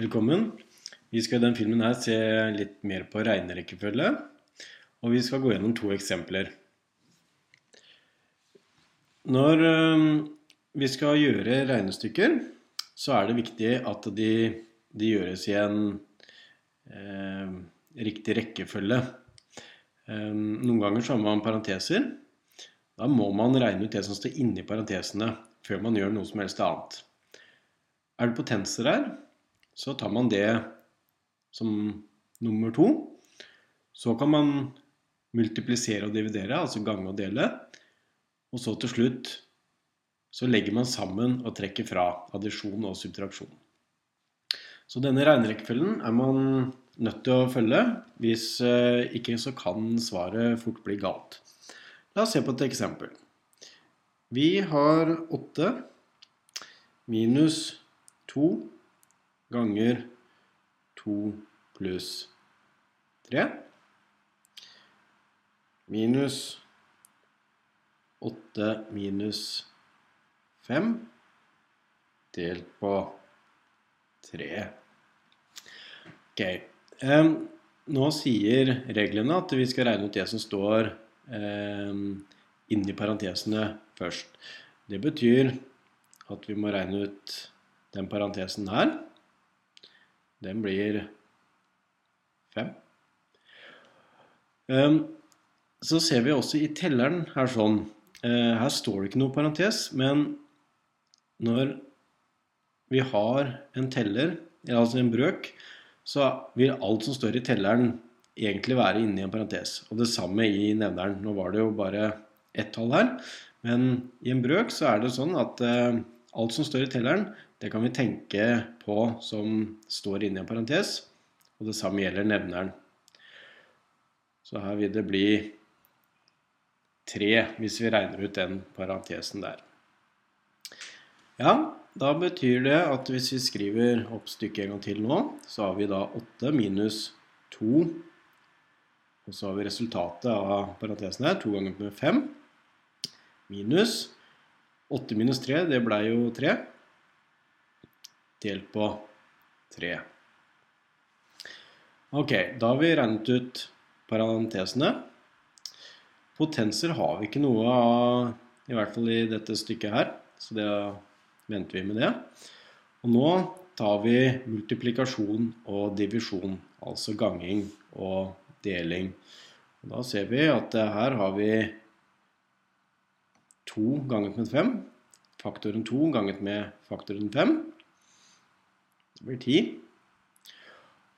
Velkommen. Vi skal i den filmen her se litt mer på regnerekkefølge, og vi skal gå gjennom to eksempler. Når vi skal gjøre regnestykker, så er det viktig at de, de gjøres i en eh, riktig rekkefølge. Eh, noen ganger så har man parenteser. Da må man regne ut det som står inni parentesene, før man gjør noe som helst annet. Er det potenser her, så tar man det som nummer to. Så kan man multiplisere og dividere, altså gange og dele. Og så til slutt så legger man sammen og trekker fra addisjon og subtraksjon. Så denne regnerekkefølgen er man nødt til å følge. Hvis eh, ikke så kan svaret fort bli galt. La oss se på et eksempel. Vi har 8 minus 2 ganger 2 pluss 3 minus 8 minus 5 delt på 3. Ok. Um, nå sier reglene at vi skal regne ut det som står um, inni parentesene først. Det betyr at vi må regne ut den parentesen her. Den blir 5. Um, så ser vi også i telleren her sånn uh, Her står det ikke noe parentes, men når vi har en teller, altså en brøk, så vil alt som står i telleren egentlig være inni en parentes. Og det samme i nevneren. Nå var det jo bare ett tall her, men i en brøk så er det sånn at uh, alt som står i telleren, det kan vi tenke på som står inni en parentes. Og det samme gjelder nevneren. Så her vil det bli 3 hvis vi regner ut den parentesen der. Ja, da betyr det at hvis vi skriver opp stykket en gang til nå, så har vi da 8 minus 2, og så har vi resultatet av parentesen her, 2 ganger med 5, minus 8 minus 3, det ble jo 3, delt på 3. Ok, da har vi regnet ut parentesene. Potenser har vi ikke noe av, i hvert fall i dette stykket her, så det venter vi med det. Og nå tar vi multiplikasjon og divisjon, altså ganging og deling. Og da ser vi at her har vi 2 ganget med 5. Faktoren 2 ganget med faktoren 5. Blir 10.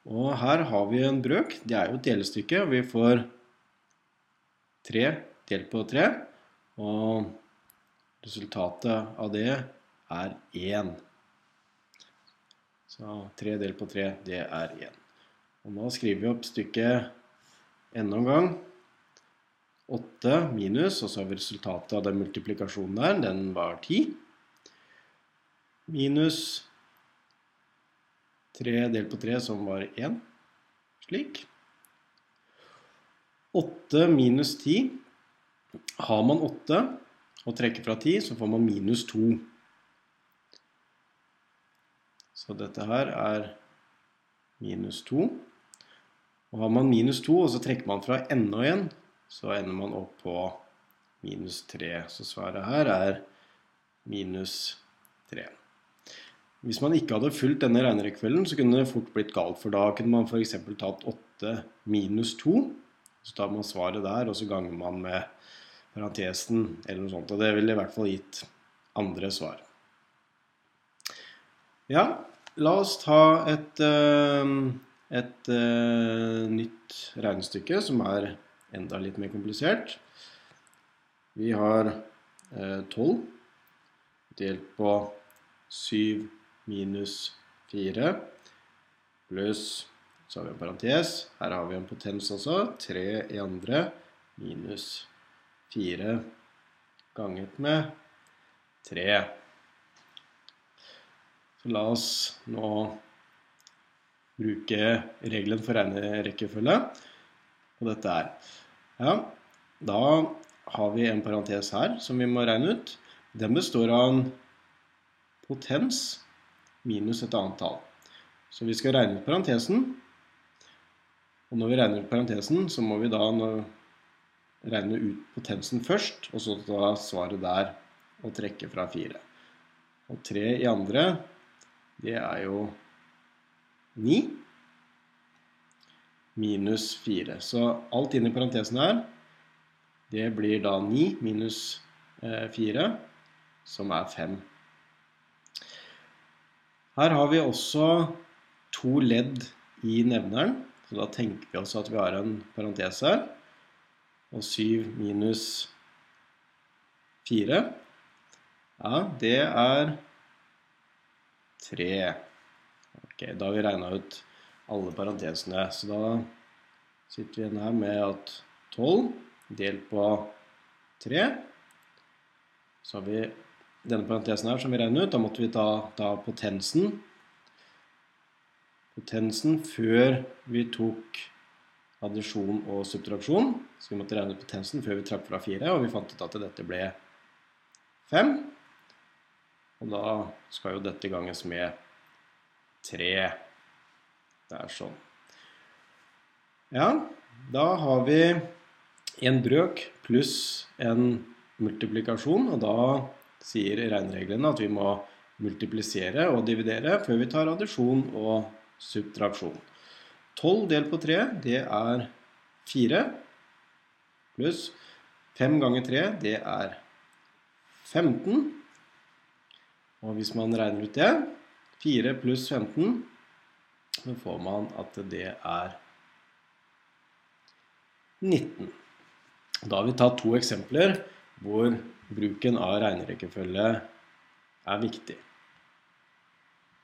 Og her har vi en brøk. Det er jo et delestykke. Vi får 3 delt på 3. Og resultatet av det er 1. Så 3 delt på 3, det er 1. Og nå skriver vi opp stykket enda en gang. 8 minus, og så har vi resultatet av den multiplikasjonen der. Den var 10. Minus 3 delt på 3, som var 1. Slik. 8 minus 10. Har man 8 og trekker fra 10, så får man minus 2. Så dette her er minus 2. Og har man minus 2, og så trekker man fra enda en, så ender man opp på minus 3. Så svaret her er minus 3. Hvis man ikke hadde fulgt denne regnerekkefølgen, så kunne det fort blitt galt. For da kunne man f.eks. tatt 8 minus 2. Så tar man svaret der, og så ganger man med parentesen eller noe sånt. Og det ville i hvert fall gitt andre svar. Ja, la oss ta et, eh, et eh, nytt regnestykke som er enda litt mer komplisert. Vi har 12 eh, delt på 7 minus 4 pluss Så har vi en parentes. Her har vi en potens også. 3 i andre minus 4 ganget med 3. Så la oss nå bruke regelen for regnerekkefølge på dette her. Ja, da har vi en parentes her som vi må regne ut. Den består av en potens minus et annet tall. Så vi skal regne ut parentesen. Og når vi regner ut parentesen, så må vi da regne ut potensen først, og så ta svaret der og trekke fra 4. Og 3 i andre, det er jo 9 minus 4. Så alt inni parentesen her, det blir da 9 minus 4, eh, som er 5. Her har vi også to ledd i nevneren, så da tenker vi også at vi har en parentes her. Og 7 minus 4, ja, det er 3. Ok, da har vi regnet ut alle parentesene. Så da sitter vi igjen her med at 12 delt på 3. Så har vi denne parentesen her som vi regner ut. Da måtte vi ta, ta potensen. Potensen før vi tok addisjon og subtraksjon. Så vi måtte regne ut potensen før vi trakk fra 4, og vi fant ut at dette ble 5. Og da skal jo dette ganges med 3. Det er sånn. Ja, da har vi en brøk pluss en multiplikasjon, og da sier regnereglene at vi må multiplisere og dividere før vi tar addisjon og subtraksjon. 12 delt på 3, det er 4, pluss 5 ganger 3, det er 15. Og hvis man regner ut det, 4 pluss 15 så får man at det er 19. Da har vi tatt to eksempler hvor bruken av regnerekkefølge er viktig.